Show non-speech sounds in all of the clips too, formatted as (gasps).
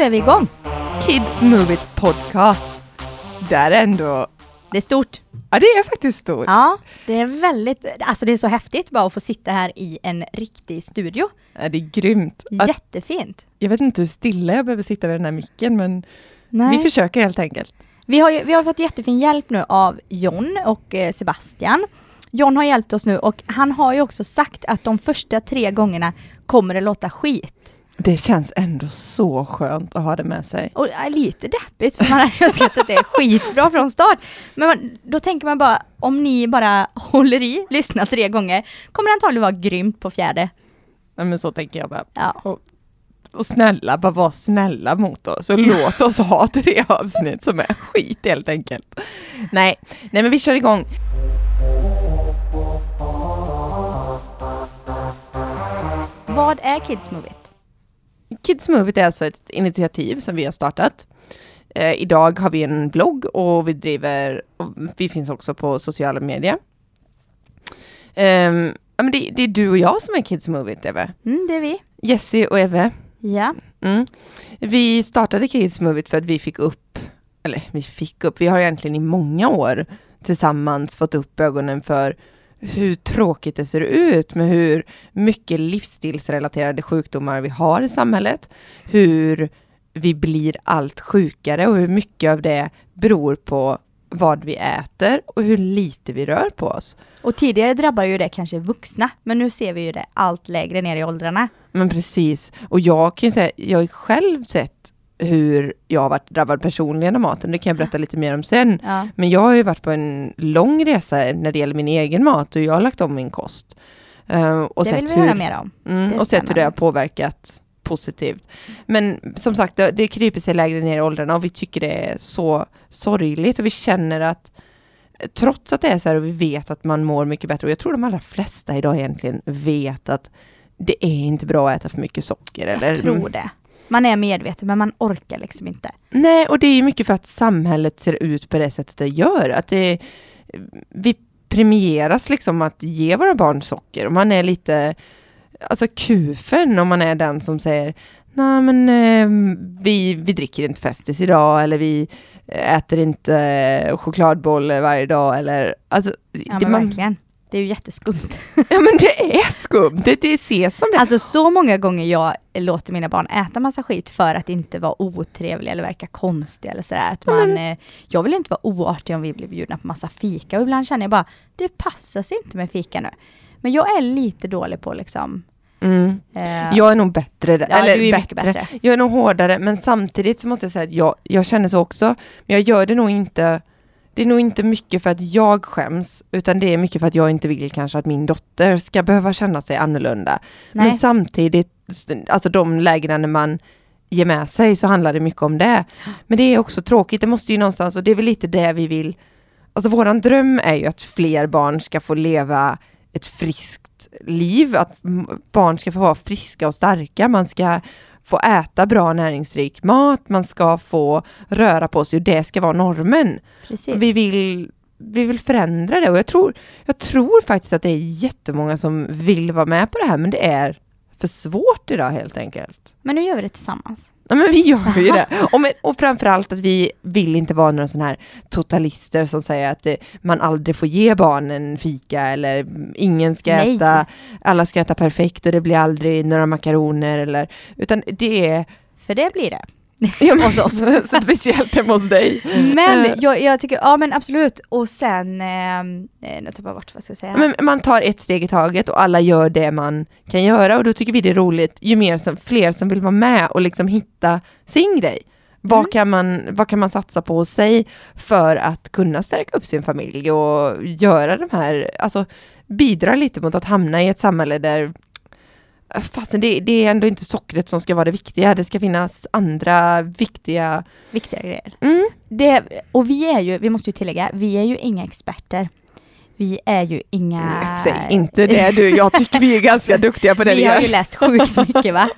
är vi igång. Kids Move It podcast. Där är ändå, Det är stort. ja det är faktiskt stort. Ja, det är väldigt, alltså det är så häftigt bara att få sitta här i en riktig studio. Ja, det är grymt. Jättefint. jag vet inte hur stilla jag behöver sitta vid den här micken men Nej. vi försöker helt enkelt. Vi har, ju, vi har fått jättefin hjälp nu av John och eh, Sebastian. John har hjälpt oss nu och han har ju också sagt att de första tre gångerna kommer det låta skit. Det känns ändå så skönt att ha det med sig. Och äh, lite deppigt för man har önskat (laughs) att det är skitbra från start. Men man, då tänker man bara, om ni bara (laughs) håller i, lyssnar tre gånger, kommer det antagligen vara grymt på fjärde. Ja, men så tänker jag bara. Ja. Och snälla, bara var snälla mot oss och låt oss ha (laughs) tre avsnitt som är skit helt enkelt. Nej, nej men vi kör igång. Vad är Kids Move It? Kids Move It är alltså ett initiativ som vi har startat. Eh, idag har vi en blogg och vi driver, och vi finns också på sociala medier. Men det, det är du och jag som är Kids Move It, Eve. Mm, det är vi. Jessie och Eve. Ja. Mm. Vi startade Kids Move It för att vi fick upp, eller vi fick upp, vi har egentligen i många år tillsammans fått upp ögonen för hur tråkigt det ser ut med hur mycket livsstilsrelaterade sjukdomar vi har i samhället. Hur vi blir allt sjukare och hur mycket av det beror på vad vi äter och hur lite vi rör på oss. Och tidigare drabbade ju det kanske vuxna, men nu ser vi ju det allt lägre ner i åldrarna. Men precis, och jag kan ju säga, jag har själv sett hur jag har varit drabbad personligen av maten, det kan jag berätta lite mer om sen. Ja. Men jag har ju varit på en lång resa när det gäller min egen mat och jag har lagt om min kost. Eh, och det vill sett vi hur, höra mer om. mm, och sett hur det har påverkat positivt. Men som sagt, det, det kryper sig lägre ner i åldrarna och vi tycker det är så sorgligt och vi känner att trots att det är så här och vi vet att man mår mycket bättre och jag tror de allra flesta idag egentligen vet att det är inte bra att äta för mycket socker. Eller, Jag tror det. Man är medveten, men man orkar liksom inte. Nej, och det är ju mycket för att samhället ser ut på det sättet det gör. Att det, vi premieras liksom att ge våra barn socker och man är lite, alltså kufen om man är den som säger nej men eh, vi, vi dricker inte Festis idag eller vi äter inte chokladboll varje dag eller alltså, Ja, det, man, verkligen. Det är ju jätteskumt. (laughs) ja men det är skumt, det, det ses som det. Alltså så många gånger jag låter mina barn äta massa skit för att inte vara otrevliga eller verka konstiga eller sådär. Att man, eh, jag vill inte vara oartig om vi blir bjudna på massa fika och ibland känner jag bara, det passar sig inte med fika nu. Men jag är lite dålig på liksom... Mm. Eh, Jag är nog bättre, ja, eller bättre. bättre. Jag är nog hårdare, men samtidigt så måste jag säga att jag, jag känner så också. Men jag gör det nog inte, det är nog inte mycket för att jag skäms, utan det är mycket för att jag inte vill kanske att min dotter ska behöva känna sig annorlunda. Men Nej. samtidigt, alltså de lägena när man ger med sig så handlar det mycket om det. Men det är också tråkigt, det måste ju någonstans, och det är väl lite det vi vill, alltså våran dröm är ju att fler barn ska få leva ett friskt liv, att barn ska få vara friska och starka, man ska få äta bra näringsrik mat, man ska få röra på sig och det ska vara normen. Precis. Vi vill, vi vill förändra det och jag tror, jag tror faktiskt att det är jättemånga som vill vara med på det här men det är för svårt idag helt enkelt. Men nu gör vi det tillsammans. Ja men vi gör ju (laughs) det. Och, men, och framförallt att vi vill inte vara några sådana här totalister som säger att eh, man aldrig får ge barnen fika eller mm, ingen ska Nej. äta, alla ska äta perfekt och det blir aldrig några makaroner eller, utan det är För det blir det. (laughs) ja, men, så, så, speciellt hemma hos dig. Men Eh. jag, jag tycker, ja men absolut. Och sen, eh, eh, nu tappar jag bort vad jag ska säga. Men man tar ett steg i taget och alla gör det man kan göra och då tycker vi det är roligt ju mer som, fler som vill vara med och liksom hitta sin grej. Vad, Mm. kan man, vad kan man satsa på hos sig för att kunna stärka upp sin familj och göra de här, alltså bidra lite mot att hamna i ett samhälle där Fastän det, det är ändå inte sockret som ska vara det viktiga, det ska finnas andra viktiga... Viktiga grejer. Mm. Det, och vi är ju, vi måste ju tillägga, vi är ju inga experter. Vi är ju inga... Säg inte det du, jag tycker vi är ganska duktiga på det vi, vi har gör. ju läst sjukt mycket va?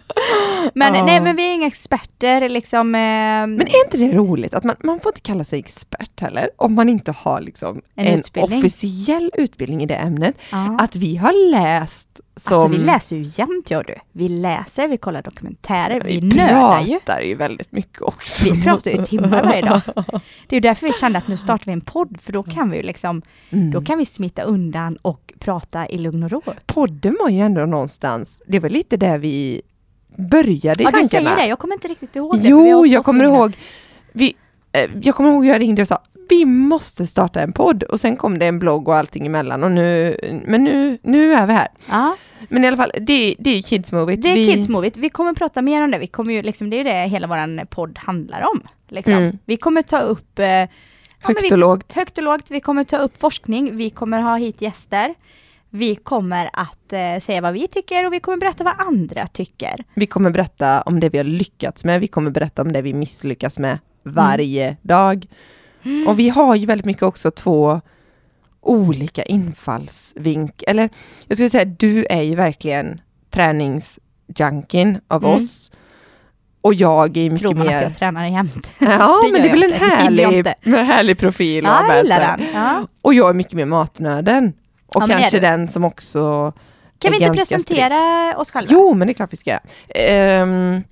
Men Ja. nej men vi är inga experter liksom. Eh, Men är inte det roligt att man, man får inte kalla sig expert heller om man inte har liksom En en, utbildning. officiell utbildning i det ämnet. ja. Att vi har läst som... Alltså vi läser ju jämt och du. Vi läser, vi kollar dokumentärer, vi, vi nördar ju. pratar ju väldigt mycket också. Vi pratar ju timmar varje dag. (laughs) Det är ju därför vi kände att nu startar vi en podd, för då kan vi ju liksom, Mm. då kan vi smita undan och prata i lugn och ro. Podden var ju ändå någonstans, det var lite där vi började i Ja, du tankarna. säger det, jag kommer inte riktigt ihåg det. vi Jo, hållit jag kommer ihåg, vi, eh, jag kommer ihåg jag ringde och sa vi måste starta en podd och sen kom det en blogg och allting emellan och nu, men nu, nu är vi här. Ja, Men i alla fall, det, det är ju Kids Movie. det är vi, Kids Movie. Vi kommer prata mer om det. Vi kommer ju liksom, det är det hela vår podd handlar om. Liksom. Mm. Vi kommer ta upp eh, ja, Högt vi, och lågt. högt och lågt. Vi kommer ta upp forskning. Vi kommer ha hit gäster. Vi kommer att eh, säga vad vi tycker och vi kommer berätta vad andra tycker. Vi kommer berätta om det vi har lyckats med, vi kommer berätta om det vi misslyckas med varje dag. Och vi har ju väldigt mycket också två olika infallsvink eller jag skulle säga du är ju verkligen träningsjunkin av Mm. oss. Och jag är mycket Tror man mer... att jag tränar jämt. (laughs) Ja, Det men det är väl jag en jag härlig, härlig profil Ja, jag gillar den. Ja. Och jag är mycket mer matnöden. Och Ja, kanske den som också... Kan vi inte presentera oss själva? Jo, men det är klart vi ska. Ehm,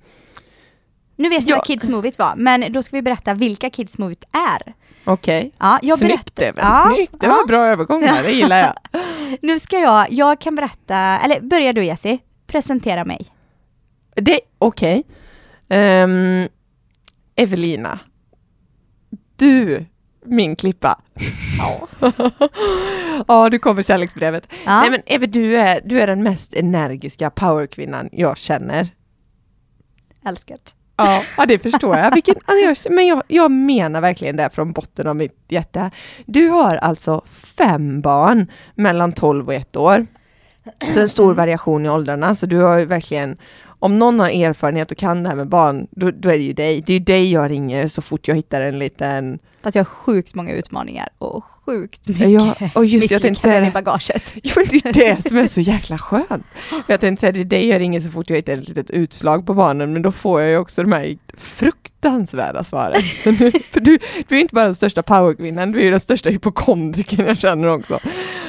Nu vet vi Ja. vad Kids Movie var, men då ska vi berätta vilka Kids Movie är. Okej. Ja, jag Snyggt berättar. Ja, snyggt. Det ja. var en bra övergång här, det gillar jag. (laughs) Nu ska jag, jag kan berätta, eller börja du Jessie, presentera mig. Det, okej. Ehm, Evelina. Du, min klippa. (laughs) Ja. Ja, du kommer kärleksbrevet. Ja. Nej men Eve, du är, du är den mest energiska powerkvinnan jag känner. Älskat. Ja, ja det förstår jag. Vilken, jag men jag, jag menar verkligen det från botten av mitt hjärta. Du har alltså fem barn mellan 12 och 1 år. Så en stor variation i åldrarna, så du har ju verkligen om någon har erfarenhet och kan det här med barn, då, då är det ju dig. Det är ju dig jag ringer så fort jag hittar en liten... Fast jag har sjukt många utmaningar och sjukt mycket Ja, och just jag tänkte säga i det. bagaget. (laughs) Jo, det är det som är så jäkla skönt. (laughs) Jag tänkte säga det dig jag ringer så fort jag hittar ett litet utslag på barnen, men då får jag ju också de här fruktansvärda svaren. (laughs) För du, du är inte bara den största powerkvinnan, du är ju den största hypokondrikern jag känner också.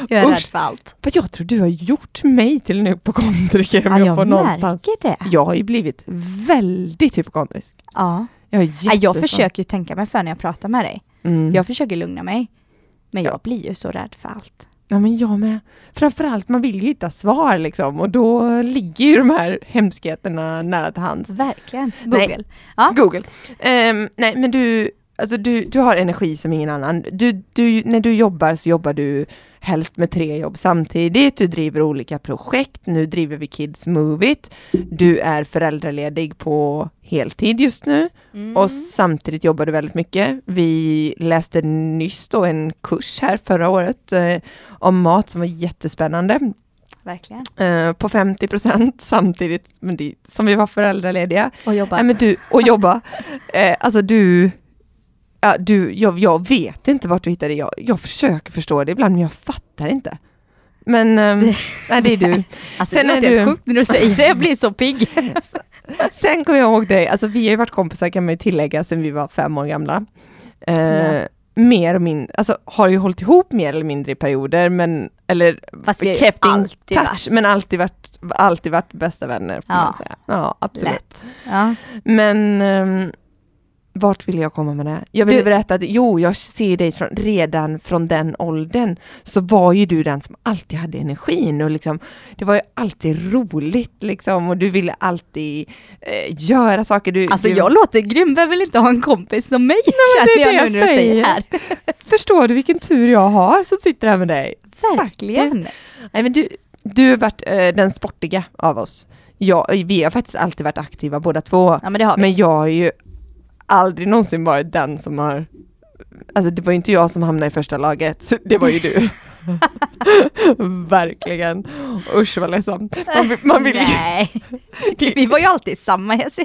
Jag är Usch. rädd för allt. Men jag tror du har gjort mig till en hypokondriker Ja, jag, jag någonstans. det. Jag har ju blivit väldigt hypokondrisk. Ja. Jag, Jag försöker ju tänka mig för när jag pratar med dig. Mm. Jag försöker lugna mig. Men jag Ja. blir ju så rädd för allt. Ja men jag med. Framförallt man vill ju hitta svar liksom och då ligger ju de här hemskheterna nära till hands. Verkligen. Nej. Google. Ja. Google. Ehm, nej men du, alltså du, du har energi som ingen annan. Du, du, när du jobbar så jobbar du helst med tre jobb samtidigt. Du driver olika projekt. Nu driver vi Kids Move It. Du är föräldraledig på heltid just nu Mm. och samtidigt jobbar du väldigt mycket. Vi läste nyss då en kurs här förra året eh, om mat som var jättespännande Verkligen. eh, på 50 procent samtidigt det, som vi var föräldralediga. Och jobba. Nej, men du, och jobba. (laughs) Eh, alltså du, ja, du jag, jag vet inte vart du hittar det. Jag, jag försöker förstå det ibland men jag fattar inte. Men ehm, (laughs) nej, det är du. alltså, sen det är låter helt du- sjukt när du säger (laughs) det. Jag blir så pigg. (laughs) Sen kommer jag ihåg dig, alltså vi har ju varit kompisar kan man ju tillägga sen vi var fem år gamla. Eh, Ja. Mer och mindre, alltså har ju hållit ihop mer eller mindre i perioder men, eller Fast vi kept in touch, varit- men alltid varit, alltid varit bästa vänner får Ja. man säga. Ja, absolut. Lätt. Ja. Men ehm, vart vill jag komma med det? Jag vill Du- berätta att jo, jag ser dig från, redan från den åldern så var ju du den som alltid hade energin och liksom det var ju alltid roligt liksom och du ville alltid eh, göra saker. Du, Alltså du, jag låter grym, vem vill inte ha en kompis som mig? men det är jag det jag du säger säger. här. (laughs) Förstår du vilken tur jag har som sitter här med dig? Verkligen. Nej, men du, du har varit eh, den sportiga av oss. Jag, vi har faktiskt alltid varit aktiva båda två. Ja men. Men jag har ju aldrig någonsin varit den som har Alltså det var ju inte jag som hamnade i första laget, det var ju du. (laughs) Verkligen. Usch vad ledsamt. Man, man vill. Nej. Vi var ju alltid samma Jessie.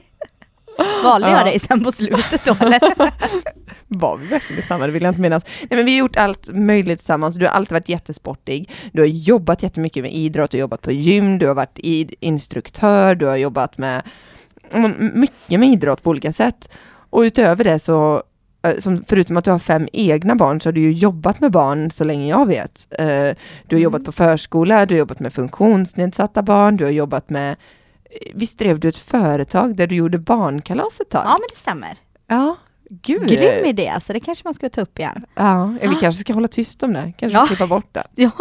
Valde Ja. jag dig sen på slutet då eller? (laughs) Var vi verkligen samma? Det vill jag inte minnas. Nej men vi har gjort allt möjligt tillsammans. Du har alltid varit jättesportig. Du har jobbat jättemycket med idrott, du har jobbat på gym, du har varit instruktör, du har jobbat med mycket med idrott på olika sätt. Och utöver det så eh, som, förutom att du har fem egna barn så har du ju jobbat med barn så länge jag vet. Eh, du har Mm. jobbat på förskola, du har jobbat med funktionsnedsatta barn, du har jobbat med eh, Visst drev du ett företag där du gjorde barnkalas ett tag? Ja, men det stämmer. Ja, gud. Grym idé, alltså det kanske man ska ta upp igen. Ja, vi Ah. kanske ska hålla tyst om det. Kanske Ja. klippa bort det. (laughs) Ja,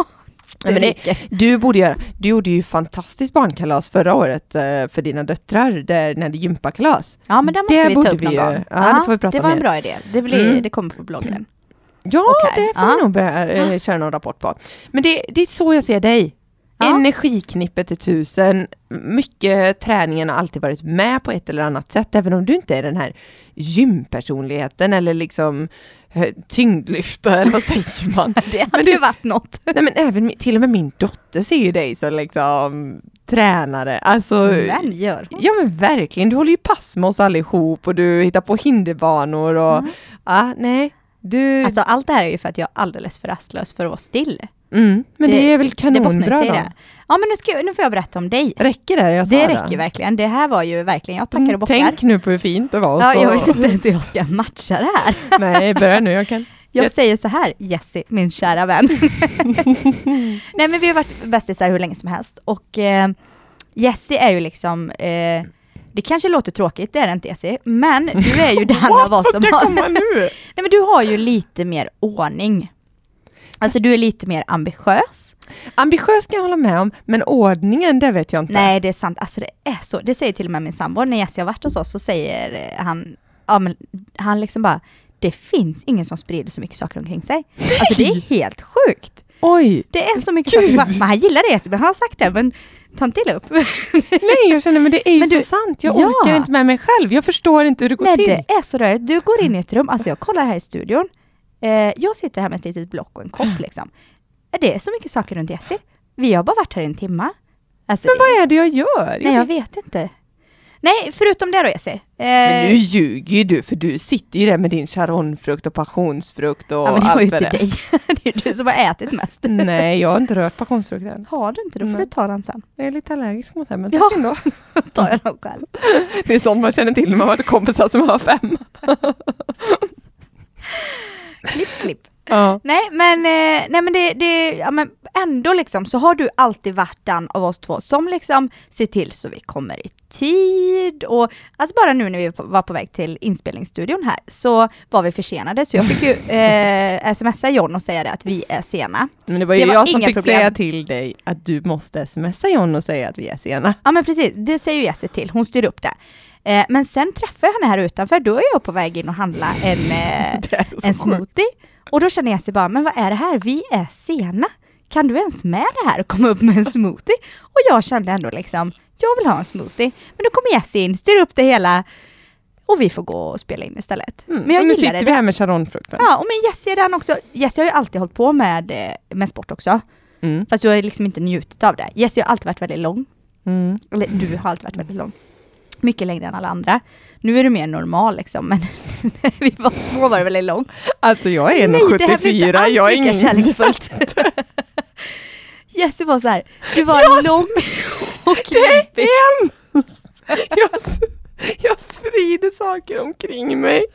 Ja, men det-. Du borde göra, du gjorde ju fantastiskt barnkalas förra året eh, för dina döttrar, där, när det gympakalas. Ja, men det måste Det vi ta upp någon vi gång. ja, det får vi prata det var en bra idé. Det, blir, Mm. det kommer på bloggen. Ja, det får ja. vi nog börja eh, köra någon rapport på. Men det, det är så jag ser dig. Ja. Energiknippet till tusen. Mycket träningen har alltid varit med på ett eller annat sätt, även om du inte är den här gympersonligheten eller liksom eh, tyngdlyfta, eller vad säger man? (laughs) Det hade ju varit något. Nej men även till och med min dotter ser ju dig som liksom tränare. Alltså, Men gör hon? ja men verkligen, du håller ju pass med oss allihop och du hittar på hinderbanor och Mm. ja, nej. Du, Alltså allt det här är ju för att jag är alldeles för rastlös för att vara still. mm, men det, det- är väl Det kanonbra i då? det. Ja men nu, ska, jag- nu får jag berätta om dig. Räcker det jag sa Det räcker verkligen. Det här var ju verkligen, jag tackar och bockar. Tänk nu på hur fint det var. Ja, så. jag vet inte ens hur jag ska matcha det här. (laughs) Nej, börja nu. Jag kan. Jag Jag- säger så här, Jessie, min kära vän. (laughs) Nej men vi har varit bästisar hur länge som helst och eh, Jessie är ju liksom, eh, det kanske låter tråkigt, det är det inte Jessie, men du är ju (laughs) den av oss som har, komma nu? (laughs) nej men du har ju lite mer ordning. Alltså du är lite mer ambitiös. Ambitiös kan jag hålla med om, men ordningen, det vet jag inte. Nej det är sant, alltså det är så, det säger till och med min sambo, när Jessie har varit hos oss så säger han, ja men han liksom bara, det finns ingen som sprider så mycket saker omkring sig. Alltså det är (laughs) helt sjukt. Oj! Det är så mycket saker, men han gillar det Jesper, han har sagt det, men ta inte illa upp. (laughs) Nej, jag känner men det är ju Men du- så sant. Jag Ja. orkar inte med mig själv. Jag förstår inte hur det går Nej till. det är så rörigt, du går in i ett rum, alltså jag kollar här i studion, eh, jag sitter här med ett litet block och en kopp (gasps) liksom. Det är så mycket saker runt Jessie. Vi har bara varit här en timma. Alltså, Men vad är det jag gör? nej jag vet inte. Nej, förutom det då Jessie. Men Eh, nu ljuger ju du, för du sitter ju där med din charonfrukt och passionsfrukt och ja men det var allt ju vad till det dig. (laughs) det är du som har ätit mest. Nej, jag har inte rört passionsfrukt än. Har du inte, då får Nej. du ta den sen. Jag är lite allergisk mot det, men Ja. tack ändå. Då (laughs) tar jag den själv. (laughs) Det är sånt man känner till när man har kompisar som har fem. Klipp, klipp. Ja. Nej men, eh, nej, men, det, det, ja, men ändå liksom så har du alltid varit den av oss två som liksom ser till så vi kommer i tid och alltså bara nu när vi var på väg till inspelningsstudion här så var vi försenade så jag fick ju (laughs) eh, smsa John och säga det att vi är sena. Men det var Det ju var jag som fick problem. säga till dig att du måste smsa John och säga att vi är sena. Ja men precis, det säger ju Jessie till, hon styr upp det. Eh, men sen träffade jag henne här utanför, då är jag på väg in och handla en, (laughs) eh, en smoothie. Och då känner Jessie bara, men vad är det här? Vi är sena. Kan du ens med det här och komma upp med en smoothie? Och jag kände ändå liksom, jag vill ha en smoothie. Men då kommer Jessie in, styr upp det hela och vi får gå och spela in istället. Mm. Men jag och nu sitter det. vi här med charonfrukten. Ja, och men Jessie är den också. Jessie har ju alltid hållit på med, eh, med sport också. Mm. Fast du har liksom inte njutit av det. Jessie har alltid varit väldigt lång. Mm. Eller du har alltid varit väldigt lång. Mycket längre än alla andra. Nu är du mer normal liksom, men (laughs) när vi var små var du väldigt lång. Alltså jag är Nej, det här blir inte 1,74, alls jag är lika kärleksfullt. (laughs) Jessie var så här, du var lång och (laughs) klibbig. Hemskt! Jag, jag sprider saker omkring mig.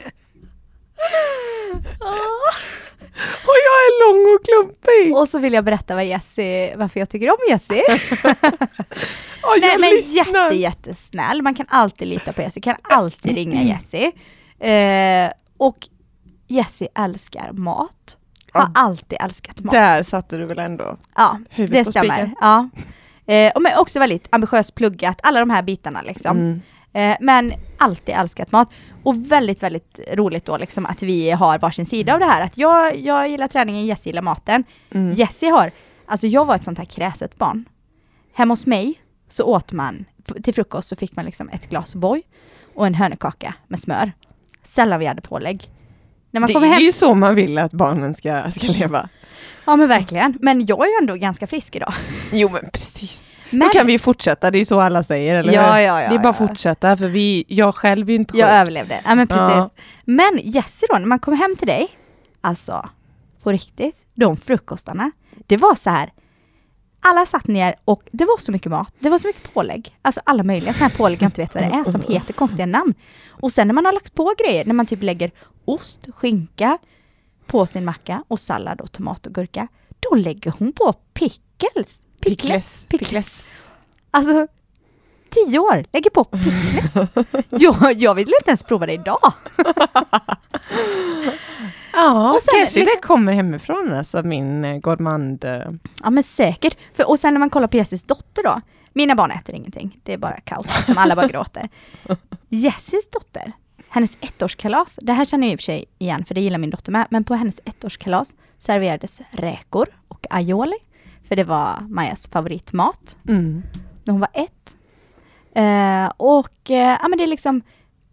(laughs) Och jag är lång och klumpig. Och så vill jag berätta vad Jessie, varför jag tycker om Jessie. (laughs) Ja, Nej men lyssnar. jätte, jättesnäll, man kan alltid lita på Jessie, kan alltid ringa (clears throat) Jessie. Eh, och Jessie älskar mat. Har Ja. alltid älskat mat. Där satte du väl ändå Ja, det stämmer. Ja. Eh, och men också väldigt ambitiöst pluggat, alla de här bitarna liksom. Mm. Eh, men alltid älskat mat. Och väldigt, väldigt roligt då liksom att vi har varsin sida av det här. Att jag, jag gillar träningen, Jessie gillar maten. Mm. Jessie har, alltså jag var ett sånt här kräset barn. Hemma hos mig så åt man, till frukost så fick man liksom ett glas O'boy och en hönökaka med smör. Sällan vi hade pålägg. När man Det kommer är hem, ju så man vill att barnen ska, ska leva. ja men verkligen. Men jag är ju ändå ganska frisk idag. Jo men precis. Men Då kan vi fortsätta, det är så alla säger, eller Ja, hur? ja, ja, Det är bara att fortsätta, för vi, jag själv är ju inte jag sjuk. överlevde. Ja men precis. Ja. Men Jessie då, när man kom hem till dig, alltså på riktigt, de frukostarna, det var så här. Alla satt ner och det var så mycket mat, det var så mycket pålägg. Alltså alla möjliga sådana här pålägg jag inte vet vad det är som heter konstiga namn. Och sen när man har lagt på grejer, när man typ lägger ost, skinka på sin macka och sallad och tomat och gurka. Då lägger hon på pickles. Pickles. Pickles. Alltså, tio år, lägger på pickles. (laughs) jag, jag vill inte ens prova det idag. (laughs) Ja, Och sen kanske liksom- det kommer hemifrån, alltså min eh, godmand. eh, Ja men säkert. För, och sen när man kollar på Jessis dotter då. Mina barn äter ingenting. Det är bara kaos liksom. Alla bara gråter. (laughs) Jessis dotter, hennes ettårskalas. Det här känner jag i och för sig igen för det gillar min dotter med. Men på hennes ettårskalas serverades räkor och aioli. För det var Majas favoritmat Mm. när hon var ett. Eh, och eh, ja men det är liksom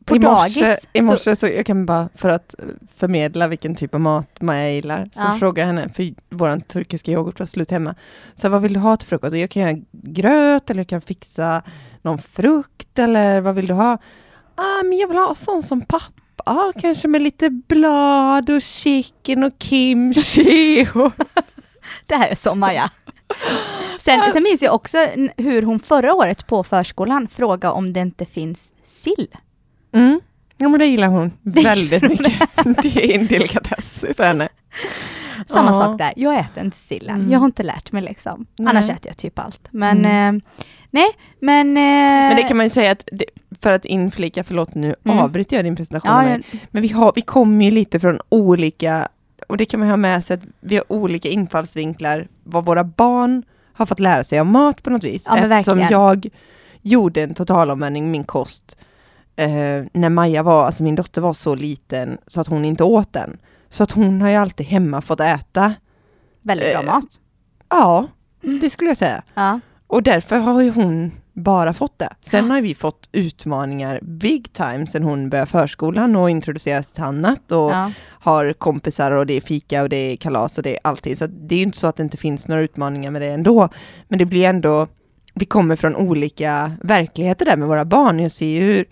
på I morse, dagis. I så- morse så, jag kan bara, för att förmedla vilken typ av mat Maja gillar, så Ja. frågade jag henne, för vår turkiska yoghurt var slut hemma, så vad vill du ha till frukost? Jag kan göra gröt, eller jag kan fixa någon frukt, eller vad vill du ha? Ah, men jag vill ha sån som pappa, kanske med lite blad och chicken och kimchi. Och, (laughs) (laughs) Det här är som Maja. Sen, sen minns jag också hur hon förra året på förskolan frågade om det inte finns sill. mm. Ja men det gillar hon väldigt (laughs) mycket. det är en delikatess för henne. Samma Ja. sak där, jag äter inte sillen. Mm. Jag har inte lärt mig liksom. Nej. Annars äter jag typ allt. Men Mm. eh, nej, men... Eh, Men det kan man ju säga att, det, för att inflika, förlåt nu Mm. avbryter jag din presentation. ja, jag, Men vi, har, vi kommer ju lite från olika, och det kan man ha med sig, att vi har olika infallsvinklar, vad våra barn har fått lära sig om mat på något vis. Ja, Eftersom verkligen. jag gjorde en totalomvändning i min kost eh, när Maja var, alltså min dotter var så liten så att hon inte åt den. Så att hon har ju alltid hemma fått äta. väldigt bra eh, mat. Ja, det skulle jag säga. Ja. Och därför har ju hon bara fått det. Sen Ja. har vi fått utmaningar big time sen hon började förskolan och introduceras till annat och Ja. har kompisar och det är fika och det är kalas och det är allting. Så det är ju inte så att det inte finns några utmaningar med det ändå. Men det blir ändå, vi kommer från olika verkligheter där med våra barn. Jag ser hur,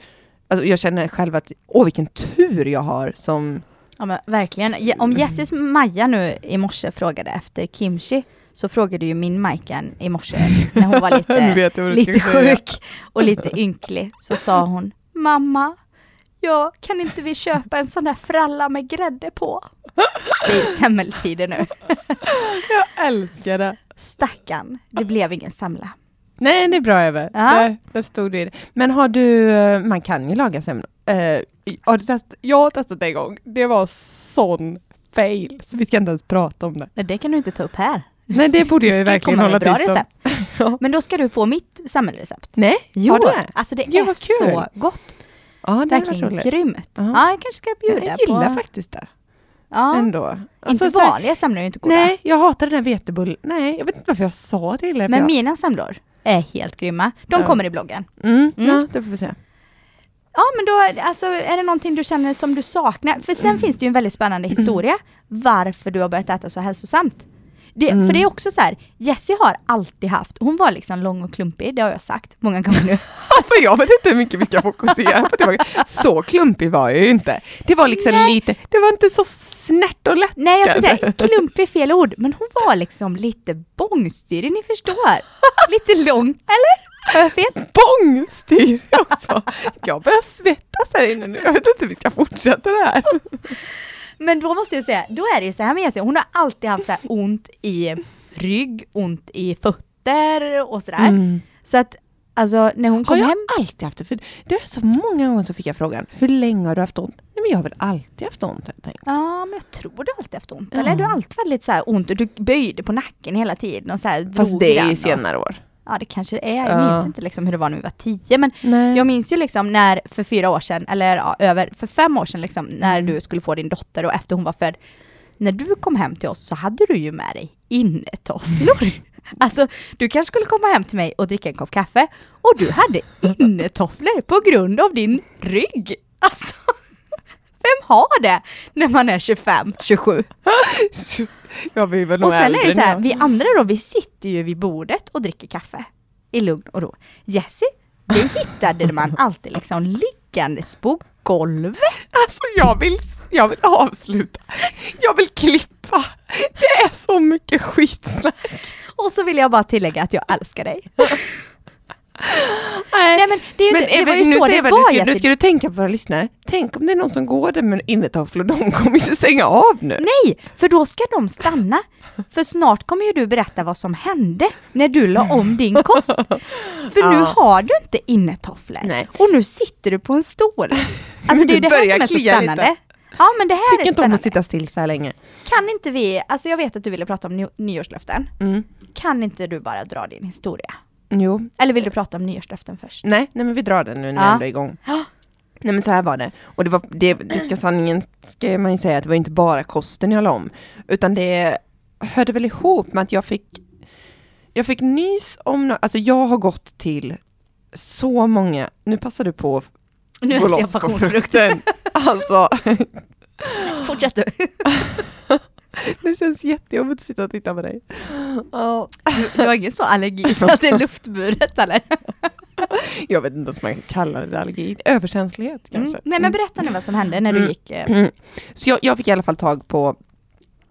alltså jag känner själv att, åh vilken tur jag har som, ja, men verkligen. Om Jessis Maja nu i morse frågade efter kimchi så frågade ju min Majkan i morse när hon var lite, (laughs) lite säga. sjuk och lite ynklig så sa hon Mamma, ja, kan inte vi köpa en sån där fralla med grädde på? Det är semmeltider nu. (laughs) Jag älskar det. Stackarn, det blev ingen semla. Nej, det är bra Eve. Ja. Där, där stod det. Men har du, eh, man kan ju laga semlor. Eh, har testat? Jag har testat det en gång. Det var sån fail, så vi ska inte ens prata om det. Nej, det kan du inte ta upp här. Nej, det borde jag ju Det verkligen hålla tyst om. (laughs) Ja. Men då ska du få mitt semmelrecept. Nej, Jo, det? alltså det Ja, är så gott. Ja, det Verkligen grymt. Ja. Ja, jag kanske ska bjuda Jag gillar på... faktiskt det Ja, ändå. inte Alltså, så här- vanliga semlor är inte goda. Nej, jag hatar den där vetebullen. Nej, jag vet inte varför jag sa till er. för Men jag... mina semlor är helt grymma. De Ja. kommer i bloggen. mm, Mm. Ja, det får vi se. Ja men då, alltså, är det någonting du känner som du saknar? För sen finns det ju en väldigt spännande (clears throat) historia varför du har börjat äta så hälsosamt. Det, Mm. För det är också så här, Jessie har alltid haft, hon var liksom lång och klumpig, det har jag sagt många gånger nu. (laughs) Alltså jag vet inte hur mycket vi ska fokusera på det. Så klumpig var jag ju inte. Det var liksom Nej. lite, det var inte så snärt och lätt. Nej jag kanske. säga, klumpig är fel ord, men hon var liksom lite bångstyrig, ni förstår. (laughs) Lite lång, eller? Har jag fel? bångstyr också. Jag börjar svettas här inne nu. Jag vet inte hur vi ska fortsätta det här. Men då måste jag säga, då är det ju så här med Jessie, hon har alltid haft så ont i rygg, ont i fötter och sådär. Mm. Så att alltså när hon Har kom jag hem, alltid haft det? För det är så många gånger så fick jag frågan, hur länge har du haft ont? Nej men jag har väl alltid haft ont helt enkelt. ja men jag tror du alltid haft ont, Ja. eller? Du har alltid väldigt så här ont och du böjde på nacken hela tiden och så här Fast det är i senare år. Ja det kanske det är, jag Ja. minns inte liksom hur det var när vi var tio men Nej. jag minns ju liksom när för fyra år sedan, eller ja, över, för fem år sedan liksom, när Mm. du skulle få din dotter och efter hon var född. När du kom hem till oss så hade du ju med dig innetofflor. (laughs) Alltså, du kanske skulle komma hem till mig och dricka en kopp kaffe och du hade innetofflor på grund av din rygg. Alltså, vem har det när man är 25, 27? jag blir väl nog Och sen är det så här, vi andra då, vi sitter ju vid bordet och dricker kaffe i lugn och ro. Jessie, det hittade man alltid liksom liggandes på golvet. Alltså jag vill, jag vill avsluta. Jag vill klippa. Det är så mycket skitsnack. Och så vill jag bara tillägga att jag älskar dig. Nej men det, är ju Men inte, det Eva, var ju nu så det var nu, ska, nu ska du tänka på våra lyssnare. Tänk om det är någon som går där med innetofflor, de kommer ju stänga av nu. Nej, för då ska de stanna. För snart kommer ju du berätta vad som hände när du la om din kost. För nu Ja. har du inte innetofflor. Nej. Och nu sitter du på en stol. (laughs) Alltså det är ju det här som är så spännande. lite. Ja men det här Tycker är inte om att sitta still så här länge. Kan inte vi, alltså jag vet att du ville prata om ny- nyårslöften. Mm. Kan inte du bara dra din historia? Jo, Eller vill du prata om nyårslöften först? nej, nej men vi drar den nu när vi Ja. ändå är igång. Nej men så här var det. Och det var, det, det ska sanningen ska man ju säga att det var inte bara kosten jag la om. Utan det hörde väl ihop med att jag fick, jag fick nys om, no- alltså jag har gått till så många, nu passar du på att Nu gå jag loss på frukten. Alltså, Fortsätt du. (laughs) (laughs) det känns jättejobbigt att sitta och titta på dig. Ja. Du, du har ingen så allergi så att det är luftburet eller? (laughs) Jag vet inte ens om man kan kalla det allergi. Överkänslighet kanske. Mm. Nej men berätta nu vad som hände när du Mm. gick. eh, Mm. Så jag, jag fick i alla fall tag på,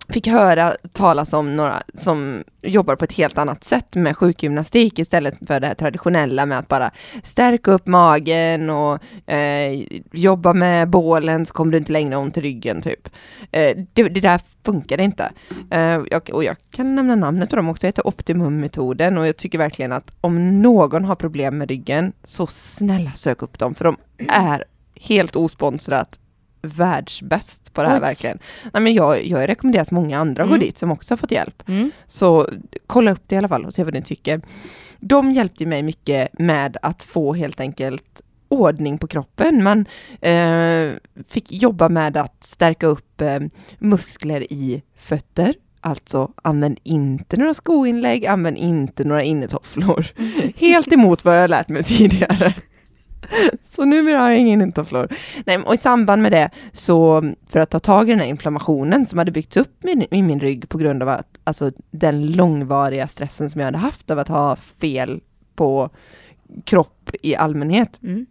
fick höra talas om några som jobbar på ett helt annat sätt med sjukgymnastik istället för det traditionella med att bara stärka upp magen och eh, jobba med bålen så kommer du inte längre ont i ryggen typ. Eh, det, det där funkade inte. Eh, jag, och jag kan nämna namnet på dem också, det heter Optimummetoden och jag tycker verkligen att om någon har problem med ryggen så snälla sök upp dem för de är helt osponsrat världsbäst på det här Oj. verkligen. Nej, men jag, jag har rekommenderat många andra att gå Mm. dit som också har fått hjälp. Mm. Så kolla upp det i alla fall och se vad ni tycker. De hjälpte mig mycket med att få helt enkelt ordning på kroppen. Man eh, fick jobba med att stärka upp eh, muskler i fötter. Alltså använd inte några skoinlägg, använd inte några innetofflor. (laughs) Helt emot vad jag lärt mig tidigare. (laughs) Så numera har jag inga innetofflor. Nej, och i samband med det, så för att ta tag i den här inflammationen som hade byggts upp i, i min rygg på grund av att, alltså, den långvariga stressen som jag hade haft av att ha fel på kropp i allmänhet, Mm.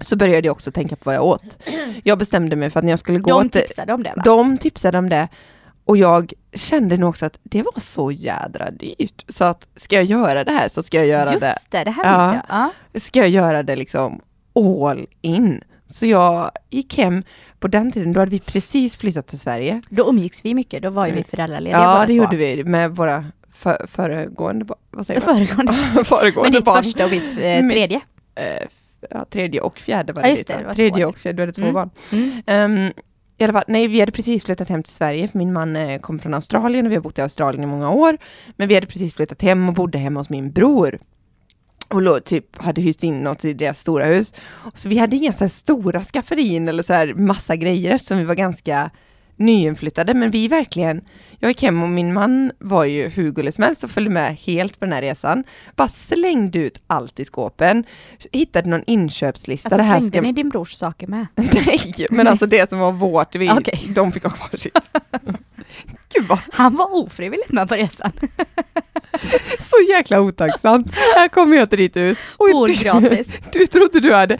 så började jag också tänka på vad jag åt. Jag bestämde mig för att när jag skulle gå De tipsade om det va? De tipsade om det och jag kände nog också att det var så jädra dyrt. Så att ska jag göra det här så ska jag göra Just det. det, det här Ja. minns jag. Ja. Ska jag göra det liksom all in. Så jag gick hem, på den tiden då hade vi precis flyttat till Sverige. Då umgicks vi mycket, då var ju vi Mm. föräldralediga Ja, det två. gjorde vi med våra för, föregående, ba- vad säger man? Föregående. (laughs) föregående Men ditt barn. första och mitt eh, tredje. Eh, ja, tredje och fjärde var Ja, det. ditt, det, det var tredje och fjärde, du hade två Mm. barn. Mm. Ehm, i alla fall, nej, vi hade precis flyttat hem till Sverige, för min man eh, kom från Australien och vi har bott i Australien i många år. Men vi hade precis flyttat hem och bodde hemma hos min bror. Och typ hade hyst in något i deras stora hus. Så vi hade inga så stora skafferin eller så här massa grejer eftersom vi var ganska nyinflyttade. Men vi verkligen, jag gick hem och min man var ju hur gullig som helst och följde med helt på den här resan. Bara slängde ut allt i skåpen, hittade någon inköpslista. Alltså det här slängde ska... ni din brors saker med? (laughs) Nej, men alltså det som var vårt, vi, (laughs) Okej. de fick ha kvar sitt. (laughs) Gud vad Han var ofrivilligt med på resan. (laughs) så jäkla otacksamt. Här kommer jag till ditt hus. Bor du, gratis. (laughs) du trodde du hade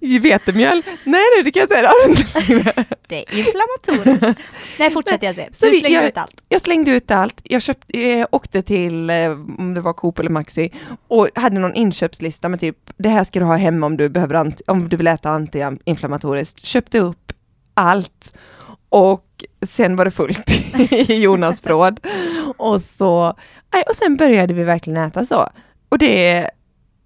vetemjöl? Nej, nej, det kan jag säga, det har du inte längre. (laughs) Det är inflammatoriskt. Nej, fortsätt jag. Så Så du slängde jag- ut allt. Jag slängde ut allt. Jag köpte, eh, åkte till, eh, om det var Coop eller Maxi, och hade någon inköpslista med typ, det här ska du ha hemma om du, behöver anti, om du vill äta antiinflammatoriskt. Köpte upp allt. Och sen var det fullt i Jonas förråd. Och, så, och sen började vi verkligen äta så. Och det,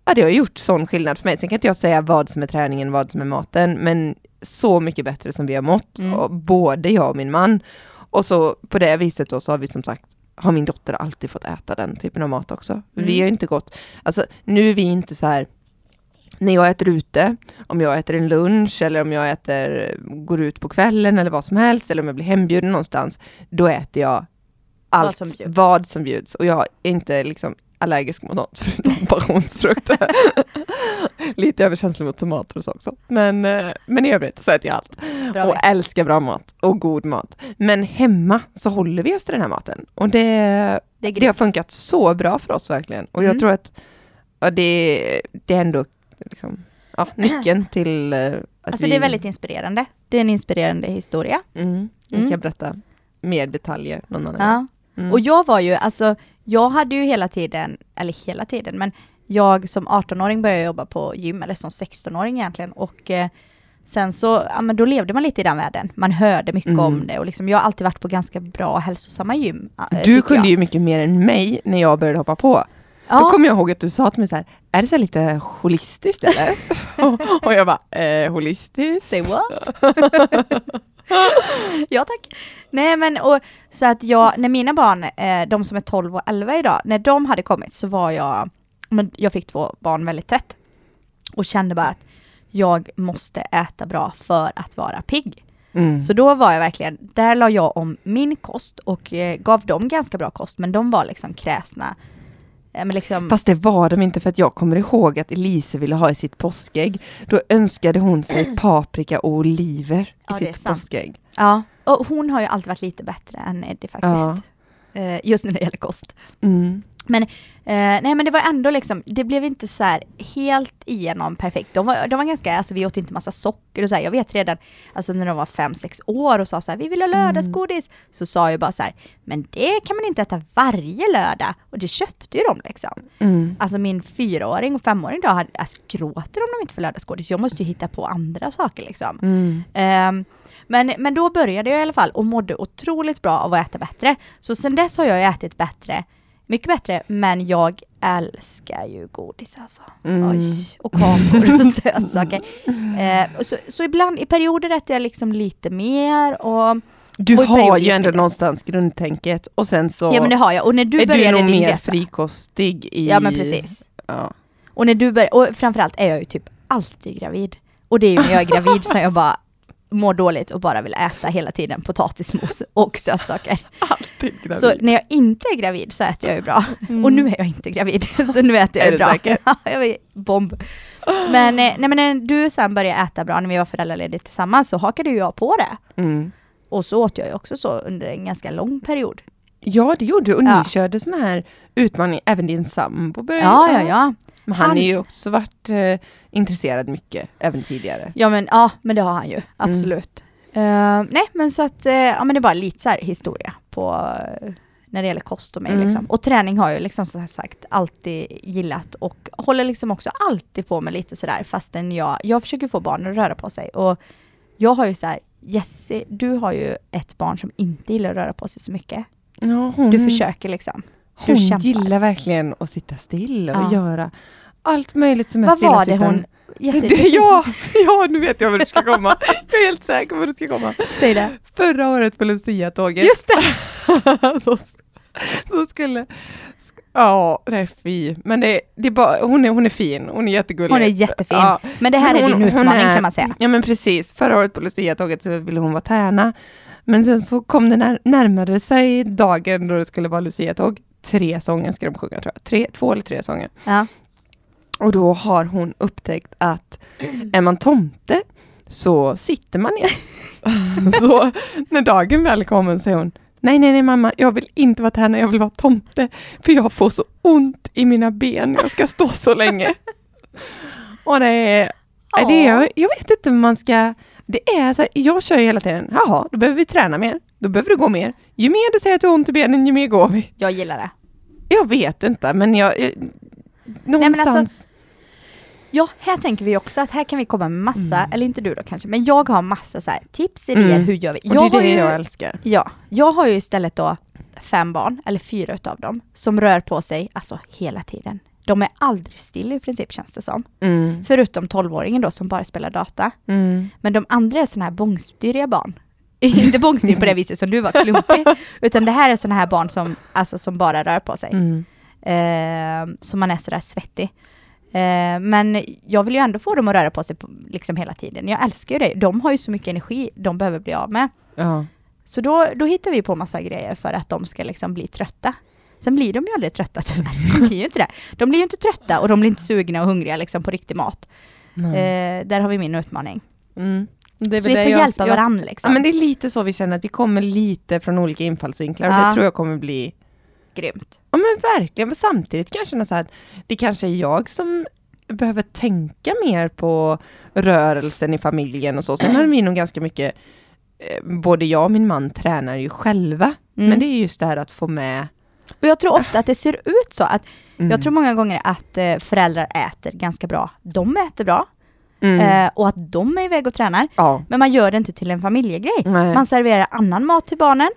ja, det har gjort sån skillnad för mig. Sen kan inte jag säga vad som är träningen, vad som är maten, men så mycket bättre som vi har mått, Mm. och både jag och min man. Och så på det viset då så har vi som sagt, har min dotter alltid fått äta den typen av mat också. Vi Mm. har inte gått, alltså nu är vi inte så här, när jag äter ute, om jag äter en lunch eller om jag äter, går ut på kvällen eller vad som helst, eller om jag blir hembjuden någonstans, då äter jag allt, Vad som bjuds. vad som bjuds. Och jag är inte liksom allergisk mot något (laughs) förutom passionsfrukt. (laughs) Lite överkänslig mot tomater och så också. Men, eh, men i övrigt så äter jag allt. Bra och älskar bra mat och god mat. Men hemma så håller vi oss till den här maten. Och det, Det det har funkat så bra för oss verkligen. Och jag Mm. tror att ja, det, det är ändå liksom, ja, nyckeln till eh, att Alltså vi... det är väldigt inspirerande. Det är en inspirerande historia. Mm, jag Mm. kan berätta mer detaljer någon annan. Ja. Mm. Och jag var ju, alltså, jag hade ju hela tiden, eller hela tiden, men jag som 18-åring började jobba på gym, eller som 16-åring egentligen. Och eh, sen så, ja men då levde man lite i den världen. Man hörde mycket Mm. om det och liksom, jag har alltid varit på ganska bra hälsosamma gym. eh, Du kunde jag. ju mycket mer än mig när jag började hoppa på. Då Ja, kommer jag ihåg att du sa till mig så här, är det så lite holistiskt eller? (laughs) och, och jag bara, eh, holistiskt? say what? (laughs) ja tack. Nej men och så att jag, när mina barn, eh, de som är 12 och 11 idag, när de hade kommit så var jag, men jag fick två barn väldigt tätt. Och kände bara att jag måste äta bra för att vara pigg. Mm. Så då var jag verkligen, där la jag om min kost och eh, gav dem ganska bra kost men de var liksom kräsna. Men liksom, Fast det var de inte för att jag kommer ihåg att Elise ville ha i sitt påskägg. Då önskade hon sig (clears throat) paprika och oliver i Ja, är sitt påskägg. ja, och hon har ju alltid varit lite bättre än Eddie faktiskt. Eh, just när det gäller kost. Mm. Eh, nej men det var ändå liksom, det blev inte så här helt igenom perfekt. De var, de var ganska, alltså vi åt inte massa socker och så här. Jag vet redan, alltså när de var fem sex år och sa så här, vi vill ha lördagsgodis. Så sa jag bara så här, men det kan man inte äta varje lördag. Och det köpte ju de liksom. Mm. Alltså min fyraåring och femåring hade, alltså, gråter om de inte får lördagsgodis. Jag måste ju hitta på andra saker liksom. Mm. Ehm, men, men då började jag i alla fall och mådde otroligt bra av att äta bättre. Så sen dess har jag ätit bättre, mycket bättre, men jag älskar ju godis alltså. Mm. Oj, och kakor och (laughs) sötsaker. Och så, så ibland, i perioder äter jag liksom lite mer och... Du Och har ju ändå någonstans grundtänket och sen så Ja men det har jag. Och när du är du började nog mer resa- frikostig i... Ja men precis. Ja. Och när du börjar, och framförallt är jag ju typ alltid gravid. Och det är ju när jag är gravid som jag bara mår dåligt och bara vill äta hela tiden potatismos och sötsaker. (laughs) Alltid gravid. Så när jag inte är gravid så äter jag ju bra. Mm. Och nu är jag inte gravid, (laughs) så nu äter jag Är ju bra. säker? (laughs) Ja, jag är bomb. Men, eh, nej, men när du sen började äta bra när vi var föräldralediga tillsammans så hakade ju jag på det. Mm. Och så åt jag ju också så under en ganska lång period. Ja det gjorde du och Ja. ni körde sån här utmaning, även din sambo började Ja, ja, ja. Men han Han- har ju också varit eh, intresserad mycket, även tidigare. Ja men, ja, men det har han ju, absolut. Eh, nej men så att, eh, ja men det är bara lite så här historia på eh, när det gäller kost och mig Mm. liksom. Och träning har jag ju liksom som sagt alltid gillat och håller liksom också alltid på med lite sådär fastän jag, jag försöker få barnen att röra på sig och jag har ju så här, Jessie, du har ju ett barn som inte gillar att röra på sig så mycket. Ja, hon, Du försöker liksom. Hon kämpar. gillar verkligen att sitta still och Ja. göra allt möjligt som är Vad var det stillasittande. hon, Jessie, Det, ja, ja, nu vet jag var du ska komma. Jag är helt säker på var du ska komma. säg det. Förra året på Lucia-tåget. Just det! (laughs) så, så skulle... sk- Ja, nej fy. Men det, det är bara, hon, är, hon är fin, hon är jättegullig. Hon är jättefin. Ja. Men det här Men är din hon- hon utmaning är- kan man säga. Ja men precis, förra året på Lucia-tåget så ville hon vara tärna. Men sen så kom det när, närmade sig dagen då det skulle vara Lucia-tåg. Tre sånger ska de sjunga tror jag. Tre, två eller tre sånger. Ja. Och då har hon upptäckt att (clears throat) är man tomte så sitter man ner. (laughs) så när dagen väl kommer säger hon Nej, nej, nej mamma, jag vill inte vara tärna, jag vill vara tomte. För jag får så ont i mina ben, jag ska stå så länge. (laughs) Och det är, det är jag vet inte om man ska, det är så här, jag kör ju hela tiden, jaha, då behöver vi träna mer, då behöver du gå mer. Ju mer du säger att du har ont i benen, ju mer går vi. Jag gillar det. Jag vet inte, men jag, jag men någonstans, alltså, Ja, här tänker vi också att här kan vi komma med massa, eller inte du då kanske, men jag har massa så här, tips, idéer, Mm. hur gör vi? och Jag det är det ju, jag älskar. Ja, jag har ju istället då fem barn, eller fyra utav dem, som rör på sig alltså hela tiden. De är aldrig still i princip känns det som. Mm. Förutom 12-åringen då som bara spelar data. Mm. Men de andra är sådana här bångstyriga barn. (laughs) inte bångstyrig på det viset som du var klumpig, utan det här är sådana här barn som, alltså, som bara rör på sig. Mm. Eh, så man är sådär svettig. Eh, men jag vill ju ändå få dem att röra på sig på, liksom hela tiden. Jag älskar ju det. De har ju så mycket energi de behöver bli av med. Ja. Så då, då hittar vi på massa grejer för att de ska liksom bli trötta. Sen blir de ju aldrig trötta (laughs) tyvärr. De blir ju inte det. De blir ju inte trötta och de blir inte sugna och hungriga liksom på riktig mat. Eh, där har vi min utmaning. Mm. Så vi får hjälpa jag- varandra Ja, liksom. men det är lite så vi känner att vi kommer lite från olika infallsvinklar och Ja. det tror jag kommer bli Grymt. Ja men verkligen, men samtidigt kan jag känna så här att det kanske är jag som behöver tänka mer på rörelsen i familjen och så. Sen har vi nog ganska mycket, eh, både jag och min man tränar ju själva, Mm. men det är just det här att få med Och jag tror ofta att det ser ut så. att Mm. Jag tror många gånger att eh, föräldrar äter ganska bra. De äter bra Mm. eh, och att de är iväg och tränar. ja. Men man gör det inte till en familjegrej. Nej. Man serverar annan mat till barnen.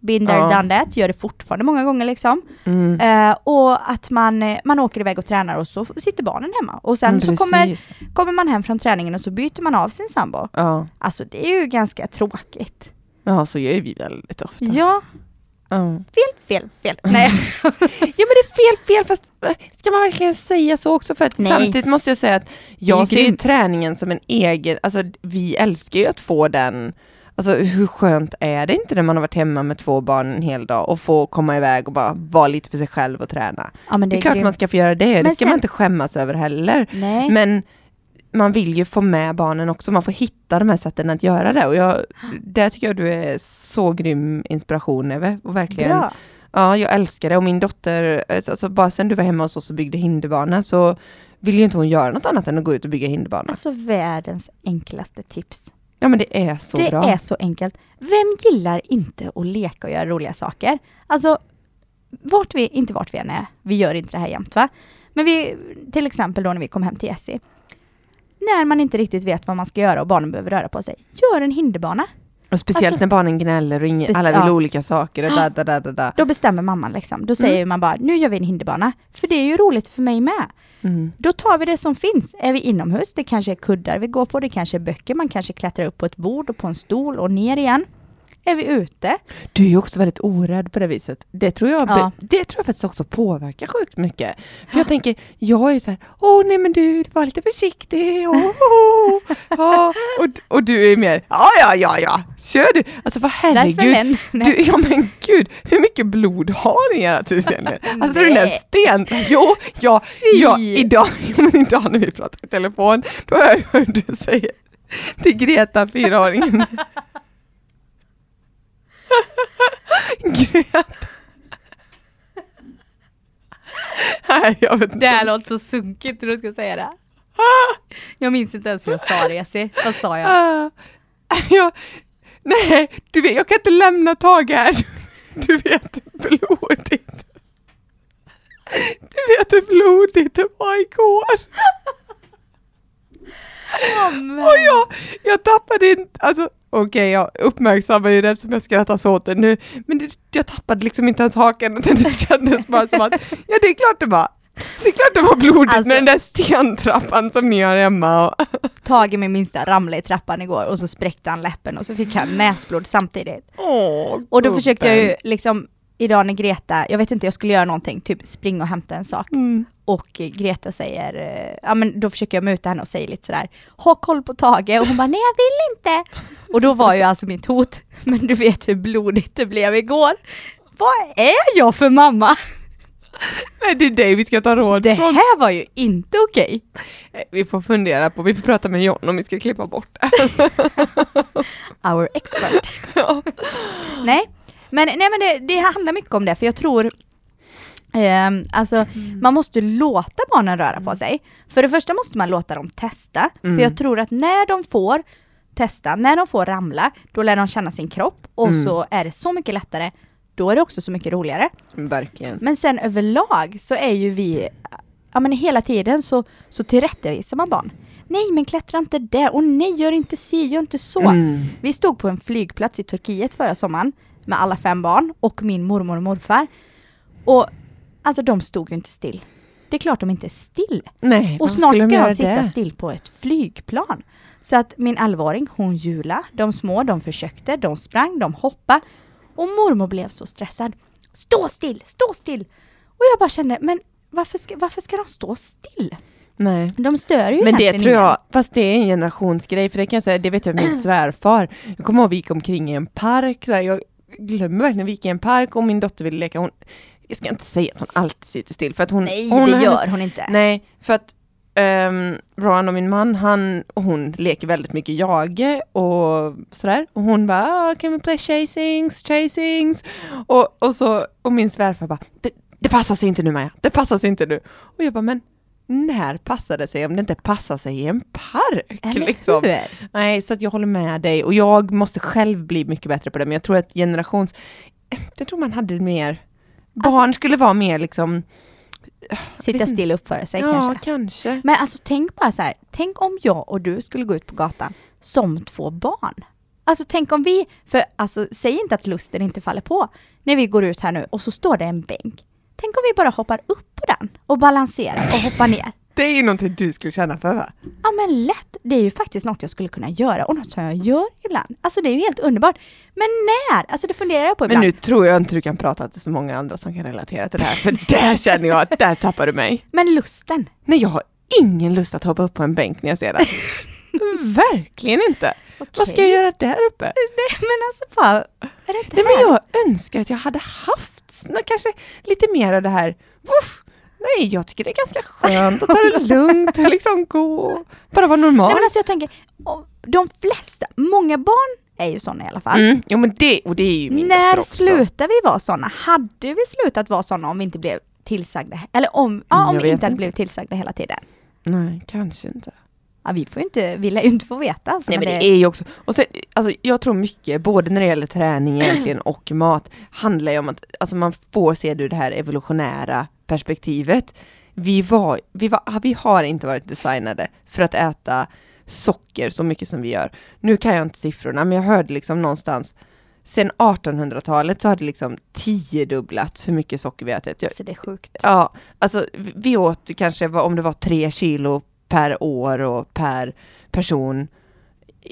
Binder Ja. done that, gör det fortfarande många gånger liksom. Mm. Eh, och att man, eh, man åker iväg och tränar och så sitter barnen hemma. Och sen Mm, så kommer, kommer man hem från träningen och så byter man av sin sambo. Ja. Alltså det är ju ganska tråkigt. ja, så gör vi väldigt ofta. Ja, Ja. fel, fel, fel. Nej. (laughs) Ja men det är fel, fel, fast äh, ska man verkligen säga så också? För att Nej. samtidigt måste jag säga att är jag ser ju träningen som en egen, alltså vi älskar ju att få den, alltså hur skönt är det inte när man har varit hemma med två barn en hel dag och få komma iväg och bara vara lite för sig själv och träna? Ja Det det är, är, klart grymt. man ska få göra det, det Men ska sen- man inte skämmas över heller. Nej. Men man vill ju få med barnen också, man får hitta de här sätten att göra det. Och jag, där tycker jag du är så grym inspiration Eve, och verkligen Bra. Ja, jag älskar det och min dotter, alltså bara sen du var hemma hos oss och byggde hinderbana så vill ju inte hon göra något annat än att gå ut och bygga hinderbana. Alltså världens enklaste tips. Ja men det är så det bra. är så enkelt. Vem gillar inte att leka och göra roliga saker? Alltså, vart vi, inte vart vi än är, vi gör inte det här jämt va? Men vi, till exempel då när vi kom hem till Essie. När man inte riktigt vet vad man ska göra och barnen behöver röra på sig, gör en hinderbana. Och speciellt alltså- när barnen gnäller och ingen, alla vill ja. olika saker. Och da, da, da, da, da. Då bestämmer mamman liksom. Då säger man bara, nu gör vi en hinderbana. För det är ju roligt för mig med. Mm. Då tar vi det som finns. Är vi inomhus, det kanske är kuddar vi går på, det kanske är böcker, man kanske klättrar upp på ett bord och på en stol och ner igen. Är vi ute, Du är ju också väldigt orädd på det viset. Det tror jag, Ja. det tror jag faktiskt också påverkar sjukt mycket. För jag tänker, jag är så här, åh nej men du, var lite försiktig. Åh, åh, åh. Och, och du är mer, ja ja ja ja, kör du. Alltså vad herregud. Du, ja men gud, hur mycket blod har ni i ert hus egentligen? (laughs) Alltså den där Nej. sten, jo, ja, ja, idag, (laughs) jo, men idag när vi pratar i telefon, då har jag hört du säga till Greta, fyraåringen. (laughs) Nej, jag vet Det här låter så sunkigt när du ska säga det. Jag minns inte ens hur jag sa det Jessie. Vad sa jag? Ah, (laughs) ja, nej, du vet, jag kan inte lämna Tage här. (laughs) Du vet hur blodigt. Du vet hur blodigt det var igår. Och jag, jag tappade inte, alltså okej jag uppmärksammar ju det eftersom jag skrattar så åt det nu, men det, jag tappade liksom inte ens utan (laughs) det kändes bara som att, ja det är klart det var, det är klart det var blodigt Alltså- med den där stentrappan som ni har hemma. Och, (laughs) Tage min minsta ramlade i trappan igår och så spräckte han läppen och så fick han näsblod samtidigt. åh, Och då försökte jag ju liksom idag när Greta, jag vet inte, jag skulle göra någonting, typ springa och hämta en sak. Mm. Och eh, Greta säger, eh, ja men då försöker jag muta henne och säger lite sådär, ha koll på Tage och hon bara, nej jag vill inte. Och då var ju alltså mitt hot, (laughs) men du vet hur blodigt det blev igår. Vad är jag för mamma? Nej det är dig vi ska ta råd Det från. här var ju inte okej. Vi får fundera på, vi får prata med John om vi ska klippa bort det. (laughs) Our expert. (laughs) Ja. nej, men, nej, men det, det handlar mycket om det, för jag tror ehm, alltså, man måste låta barnen röra på sig. För det första måste man låta dem testa, Mm. för jag tror att när de får testa, när de får ramla, då lär de känna sin kropp och Mm. så är det så mycket lättare. Då är det också så mycket roligare. Verkligen. Men sen överlag så är ju vi, ja men hela tiden så, så tillrättavisar man barn. Nej men klättra inte där, och nej gör inte si, gör inte så. Mm. Vi stod på en flygplats i Turkiet förra sommaren med alla fem barn och min mormor och morfar. Och alltså de stod ju inte still. Det är klart de inte är still. Nej, Och snart ska de sitta det? still på ett flygplan. Så att min 11-åring, hon hjula, de små, de försökte, de sprang, de hoppade. Och mormor blev så stressad. Stå still, stå still! Och jag bara kände, men varför ska, varför ska de stå still? Nej. De stör ju Men det tror jag, fast det är en generationsgrej, för det kan jag säga, det vet jag min svärfar. Jag kommer ihåg vi gick omkring i en park, så här, jag glömmer verkligen, vi gick i en park och min dotter ville leka, hon, jag ska inte säga att hon alltid sitter still, för att hon... Nej, hon det gör hennes- hon inte. Nej, för att um, Rohan och min man, han och hon leker väldigt mycket jage och sådär. Och hon bara, ah, can we play chasings, chasings? Och, och, så, och min svärfar bara, det, det passar sig inte nu Maja, det passar sig inte nu. Och jag bara, men när passar det sig om det inte passar sig i en park? Liksom. Nej, så att jag håller med dig och jag måste själv bli mycket bättre på det, men jag tror att generations... Jag tror man hade mer Barn skulle vara mer liksom, Sitta still och uppföra sig ja kanske. kanske. Men alltså tänk bara så här, tänk om jag och du skulle gå ut på gatan som två barn. Alltså tänk om vi, för alltså säg inte att lusten inte faller på när vi går ut här nu och så står det en bänk. Tänk om vi bara hoppar upp på den och balanserar och hoppar ner. Det är ju någonting du skulle känna för va? Ja men lätt, det är ju faktiskt något jag skulle kunna göra och något som jag gör ibland. Alltså det är ju helt underbart. Men när? Alltså det funderar jag på Men ibland. nu tror jag inte du kan prata till så många andra som kan relatera till det här, för där känner jag att där tappar du mig. Men lusten. Nej, jag har ingen lust att hoppa upp på en bänk när jag ser det. (laughs) Verkligen inte. Vad ska jag göra där uppe? Nej men alltså bara, är det inte Nej, men här? jag önskar att jag hade haft kanske lite mer av det här. Woof! Nej, jag tycker det är ganska skönt att ta det (laughs) lugnt och liksom gå, bara vara normal. Nej men alltså jag tänker, de flesta, många barn är ju sådana i alla fall. Mm, jo men det, och det är ju min När också. slutar vi vara sådana? Hade vi slutat vara sådana om vi inte blev tillsagda? Eller om, ja, Mm, om vi inte hade blivit tillsagda hela tiden? Nej, kanske inte. Ja, vi får ju inte, vi lär ju inte få veta alltså. Nej men det är ju också, och sen, alltså, jag tror mycket, både när det gäller träning egentligen (clears throat) och mat, handlar ju om att alltså, man får se det ur det här evolutionära perspektivet. Vi, var, vi, var, vi har inte varit designade för att äta socker så mycket som vi gör. Nu kan jag inte siffrorna, men jag hörde liksom någonstans Sen 1800-talet så har det liksom tiodubblats hur mycket socker vi ätit. Jag, Så det är sjukt. Ja, alltså vi- åt kanske om det var tre kilo per år och per person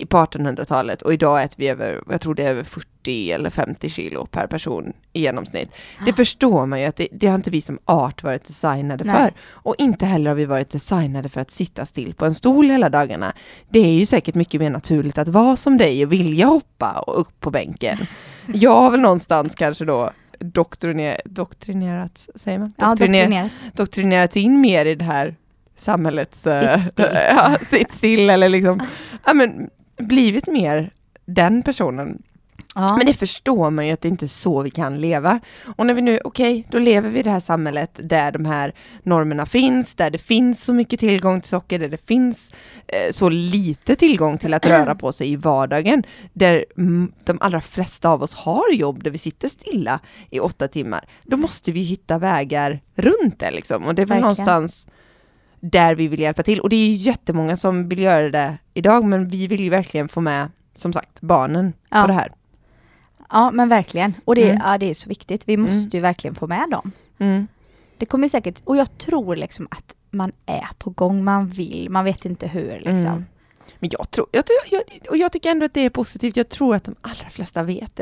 på 1800-talet och idag äter vi över, jag tror det är över 40 eller 50 kilo per person i genomsnitt. Det förstår man ju att det, det har inte vi som art varit designade Nej. för. Och inte heller har vi varit designade för att sitta still på en stol hela dagarna. Det är ju säkert mycket mer naturligt att vara som dig och vilja hoppa och upp på bänken. (laughs) Jag har väl någonstans kanske då doktriner, doktrinerat, säger man? Ja, Doktriner- doktrinerat. doktrinerats in mer i det här samhällets... eh, Sitt still. (laughs) ja, sitt still eller liksom, (laughs) ja men blivit mer den personen. Ja. Men det förstår man ju att det inte är så vi kan leva. Och när vi nu, okej, då lever vi i det här samhället där de här normerna finns, där det finns så mycket tillgång till socker, där det finns eh, så lite tillgång till att röra på sig i vardagen, där de allra flesta av oss har jobb där vi sitter stilla i åtta timmar. Då måste vi hitta vägar runt det liksom. Och det är väl Verkligen. någonstans där vi vill hjälpa till. Och det är ju jättemånga som vill göra det idag, men vi vill ju verkligen få med, som sagt, barnen Ja. på det här. ja men verkligen. Och det, Mm. ja, det är så viktigt. Vi måste ju verkligen få med dem. Mm. Det kommer säkert, och jag tror liksom att man är på gång, man vill, man vet inte hur liksom. Mm. Men jag tror, jag, tror jag, och jag tycker ändå att det är positivt, jag tror att de allra flesta vet.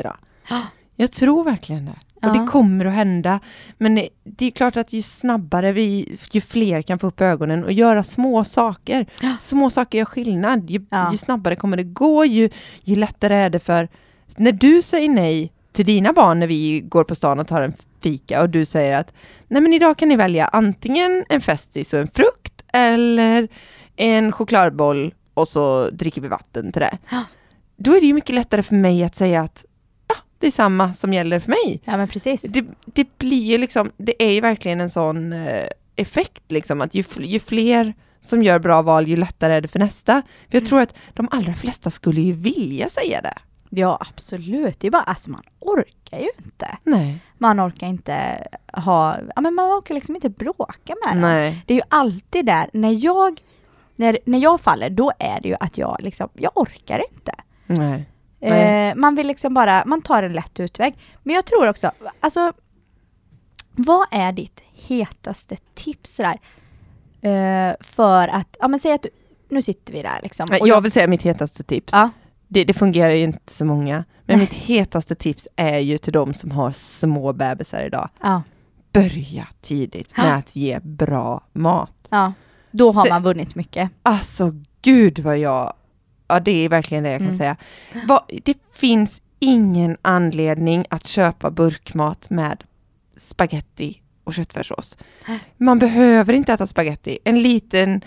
Ja. Jag tror verkligen det. Och det kommer att hända. Men det, är klart att ju snabbare vi, ju fler kan få upp ögonen och göra små saker. Små saker gör skillnad. Ju, ju snabbare kommer det gå, ju, ju lättare är det för... När du säger nej till dina barn när vi går på stan och tar en fika och du säger att nej men idag kan ni välja antingen en Festis och en frukt eller en chokladboll och så dricker vi vatten till det. Då är det ju mycket lättare för mig att säga att det är samma som gäller för mig. Ja men precis. Det, det blir ju liksom, det är ju verkligen en sån eh, effekt liksom att ju, ju fler som gör bra val ju lättare är det för nästa. För jag tror att de allra flesta skulle ju vilja säga det. Ja absolut, det är bara, alltså man orkar ju inte. Nej. Man orkar inte ha, ja men man orkar liksom inte bråka med dem. Nej. Det är ju alltid där, när jag, när, när jag faller, då är det ju att jag liksom, jag orkar inte. Nej. Eh, man vill liksom bara, man tar en lätt utväg. Men jag tror också, alltså vad är ditt hetaste tips där? Eh, för att, ja men säg att du, nu sitter vi där liksom. Och jag vill säga mitt hetaste tips. Ja. Det, det fungerar ju inte så många. Men mitt hetaste tips är ju till de som har små bebisar idag. ja, Börja tidigt med Ja. att ge bra mat. Då har Se- man vunnit mycket. Alltså gud vad jag... Ja det är verkligen det jag kan Mm. säga. Vad- det finns ingen anledning att köpa burkmat med spaghetti och köttfärssås. Man behöver inte äta spaghetti. En liten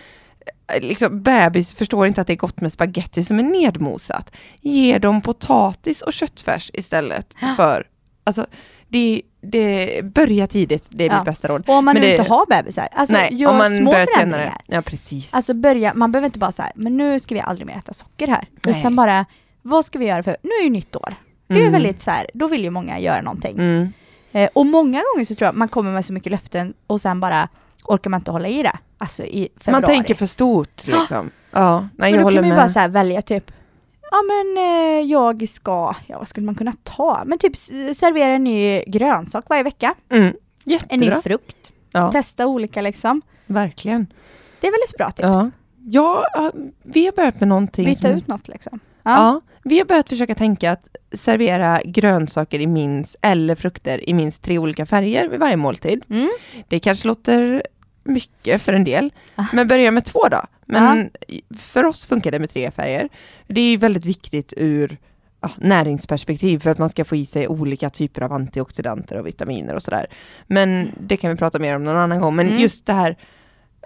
eh, liksom, bebis förstår inte att det är gott med spaghetti som är nedmosat. Ge dem potatis och köttfärs istället för... Alltså, det, det, börja tidigt, det är Ja. mitt bästa råd. Och om man Men nu det- inte har bebisar, alltså Nej, gör om man små börjar förändringar. senare. Ja, precis. Alltså börja, man behöver inte bara säga, men nu ska vi aldrig mer äta socker här. Nej. Utan bara, vad ska vi göra för, nu är ju nytt år. Det är Mm. väldigt så här, då vill ju många göra någonting. Mm. Eh, och många gånger så tror jag man kommer med så mycket löften och sen bara orkar man inte hålla i det. Alltså i februari. Man tänker för stort (gasps) liksom. Ja, nej men då kan man ju bara så här välja typ Ja men eh, jag ska, ja vad skulle man kunna ta? Men typ servera en ny grönsak varje vecka. Mm. En ny frukt. Ja, Testa olika liksom. verkligen. Det är väl ett bra tips? Ja. Ja, ja, vi har börjat med någonting Byta som... ut något liksom. Ja. vi har börjat försöka tänka att servera grönsaker i minst, eller frukter i minst tre olika färger vid varje måltid. Mm. Det kanske låter mycket för en del, Ah. men börja med två då. Men för oss funkar det med tre färger. Det är ju väldigt viktigt ur ja, näringsperspektiv för att man ska få i sig olika typer av antioxidanter och vitaminer och sådär. Men det kan vi prata mer om någon annan gång. Men Mm. just det här,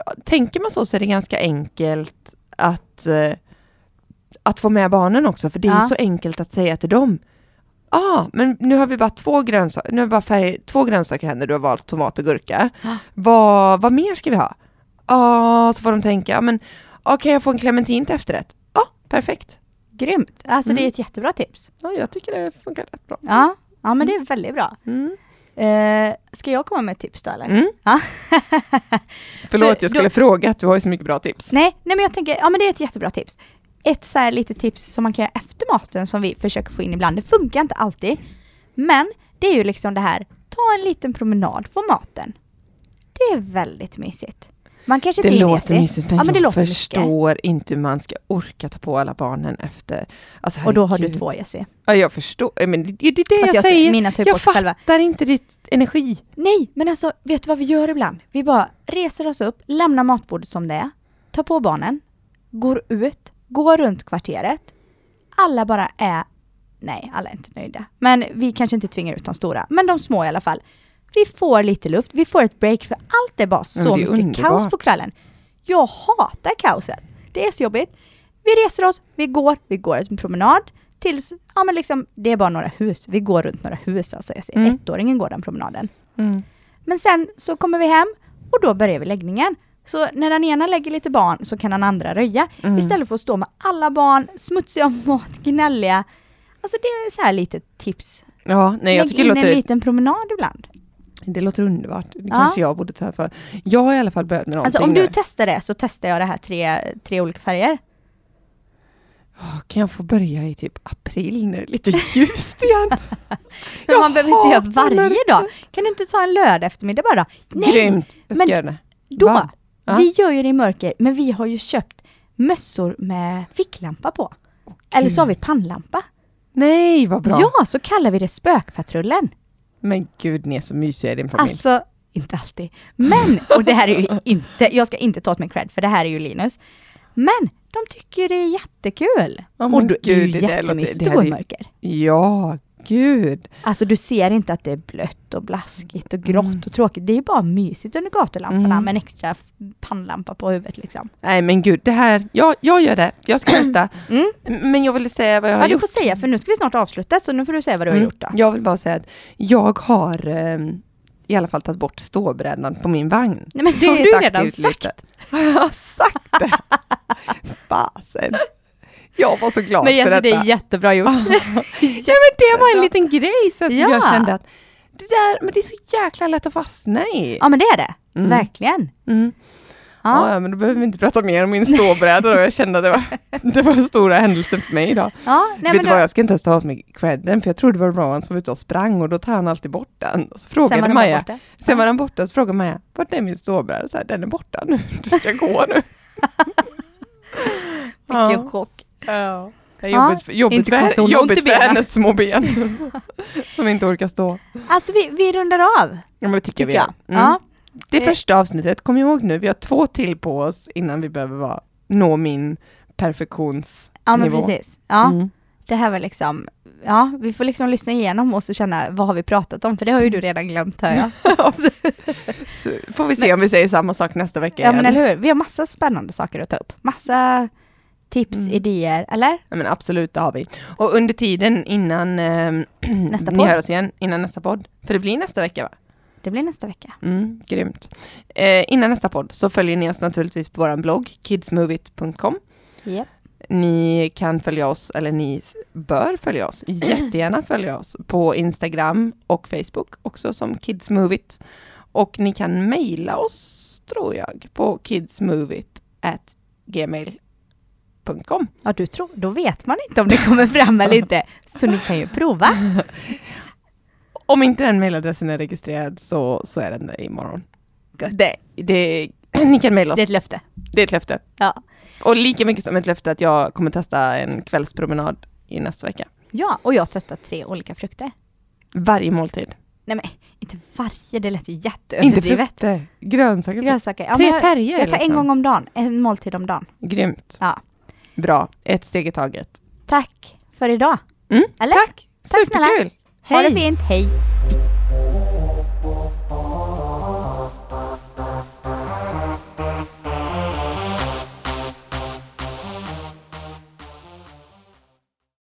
ja, tänker man så så är det ganska enkelt att, eh, att få med barnen också, för det är Ja. så enkelt att säga till dem. Ja, ah, men nu har vi bara två grönsaker, nu har bara färg, två grönsaker här när du har valt tomat och gurka. Ja. Vad, vad mer ska vi ha? Ja, så får de tänka, ja men okej kan jag få en clementin till efterrätt? Ja, perfekt. Grymt. Alltså det är Mm. ett jättebra tips. Ja, jag tycker det funkar rätt bra. Ja, ja men det är väldigt bra. Mm. Eh, ska jag komma med ett tips då eller? Mm. Ja. (laughs) Förlåt, För jag skulle då- fråga att du har ju så mycket bra tips. nej, nej men jag tänker, ja men det är ett jättebra tips. Ett så här litet tips som man kan göra efter maten som vi försöker få in ibland. Det funkar inte alltid. Men det är ju liksom det här, ta en liten promenad på maten. Det är väldigt mysigt. Man kanske Det inte låter mysigt, men Ja, men det jag låter förstår inte hur man ska orka ta på alla barnen efter. Alltså, Och då har du två Jessie. Ja, jag förstår. Men det, det är det jag, Fast jag- säger. mina på jag sig själva. fattar inte ditt energi. Nej, men alltså vet du vad vi gör ibland? Vi bara reser oss upp, lämnar matbordet som det är, tar på barnen, går ut, går runt kvarteret. Alla bara är, nej alla är inte nöjda. Men vi kanske inte tvingar ut de stora, men de små i alla fall. Vi får lite luft, vi får ett break för allt är bara så det är mycket underbart. kaos på kvällen. Jag hatar kaoset. Det är så jobbigt. Vi reser oss, vi går, vi går en promenad tills, ja men liksom, det är bara några hus. Vi går runt några hus alltså. Jag ser Mm. ettåringen går den promenaden. Mm. Men sen så kommer vi hem och då börjar vi läggningen. Så när den ena lägger lite barn så kan den andra röja. Mm. Istället för att stå med alla barn, smutsiga mat, gnälliga. Alltså det är så här lite tips. Ja, nej, jag Lägg tycker in det låter, en liten promenad ibland. Det låter underbart. Det Ja. kanske jag borde ta för. Jag har i alla fall börjat med någonting Alltså om du nu. testar det så testar jag det här tre, tre olika färger. Kan jag få börja i typ april när det är lite ljust igen? (laughs) Men man behöver inte göra varje mörker. dag. Kan du inte ta en lördag eftermärmiddag bara? Nej, Grymt, jag ska men göra det. då. Ja. Vi gör ju det i mörker, men vi har ju köpt mössor med ficklampa på. Eller så har vi pannlampa. Nej, vad bra. Ja, så kallar vi det spökpatrullen. Men gud, ni är så mysiga i din familj. Alltså, inte alltid. Men, och det här är ju inte, jag ska inte ta åt mig cred för det här är ju Linus. Men de tycker ju det är jättekul. Men och det är ju gud, det där låter- jättemysigt att gå i är- mörker. Ja, gud. Alltså du ser inte att det är blött och blaskigt och grått och tråkigt. Det är bara mysigt under gatulamporna Mm. med en extra pannlampa på huvudet liksom. Nej men gud, det här, ja, jag gör det. Jag ska testa. (clears throat) Mm. Men jag ville säga vad jag har Ja, du gjort. får säga för nu ska vi snart avsluta så nu får du säga vad du har Mm. gjort då. Jag vill bara säga att jag har ehm, i alla fall tagit bort ståbrädan på min vagn. Nej men Det har du redan sagt. (laughs) litet- Har jag sagt det? (laughs) Fasen. Jag var så glad Men för detta. det är jättebra gjort. ja (laughs) men det var en liten grej så som Ja. jag kände att det där, men det är så jäkla lätt att fastna i. Ja men det är det, Mm. verkligen. Mm. Ja. Ja. ja, men då behöver vi inte prata mer om min ståbräda då. Jag kände att det var, (laughs) det var den stora händelsen för mig idag. Ja, nej, Vet men du vad, jag ska inte ens ta åt mig credden för jag trodde det var Rowan som var ute och sprang och då tar han alltid bort den. Och så sen frågade bara Maja, borta. sen var den borta, så frågade Maja, vart är min ståbräda? Så här, den är borta nu, du ska gå nu. (laughs) Vilken chock. Ja. Det är Ja, jobbigt, för- jobbigt, inte för, jobbigt hennes små ben (laughs) som inte orkar stå. Alltså vi, vi rundar av, Ja, men det tycker, tycker vi. Mm. Ja. Det är Eh. första avsnittet, kom ihåg nu, vi har två till på oss innan vi behöver vara, nå min perfektionsnivå. ja men precis. Ja, Mm. det här var liksom, ja vi får liksom lyssna igenom oss och känna vad har vi pratat om, för det har ju du redan glömt hör jag. (laughs) Så får vi se om vi säger samma sak nästa vecka Ja igen. men eller hur, vi har massa spännande saker att ta upp. Massa tips, Mm. idéer, eller? Ja, men absolut, det har vi. Och under tiden innan eh, (clears throat) Nästa ni podd. hör oss igen, innan nästa podd, för det blir nästa vecka va? Det blir nästa vecka. Mm, grymt. Eh, innan nästa podd så följer ni oss naturligtvis på vår blogg kidsmovit.com. Yep. Ni kan följa oss, eller ni bör följa oss, (clears throat) jättegärna följa oss på Instagram och Facebook också som Kidsmovit. Och ni kan mejla oss, tror jag, på kidsmovit at gmail.com. Ja, du tror, då vet man inte om det kommer fram eller inte. Så ni kan ju prova. (laughs) Om inte den mejladressen är registrerad så, så är den det imorgon. Det, det, (clears throat) ni kan mejla oss. Det är ett löfte. Det är ett löfte. Ja. Och lika mycket som ett löfte att jag kommer testa en kvällspromenad i nästa vecka. Ja, och jag har testat tre olika frukter. Varje måltid. Nej men inte varje, det lät ju Inte jätteöverdrivet. frukter, grönsaker. Grönsaker. Ja, Tre jag, färger. jag tar en liksom. gång om dagen, en måltid om dagen. Grymt. Ja. Bra. Ett steg i taget. Tack för idag. Mm, Eller? Tack. Tack snälla. Superkul. Ha det Hej. fint, hej!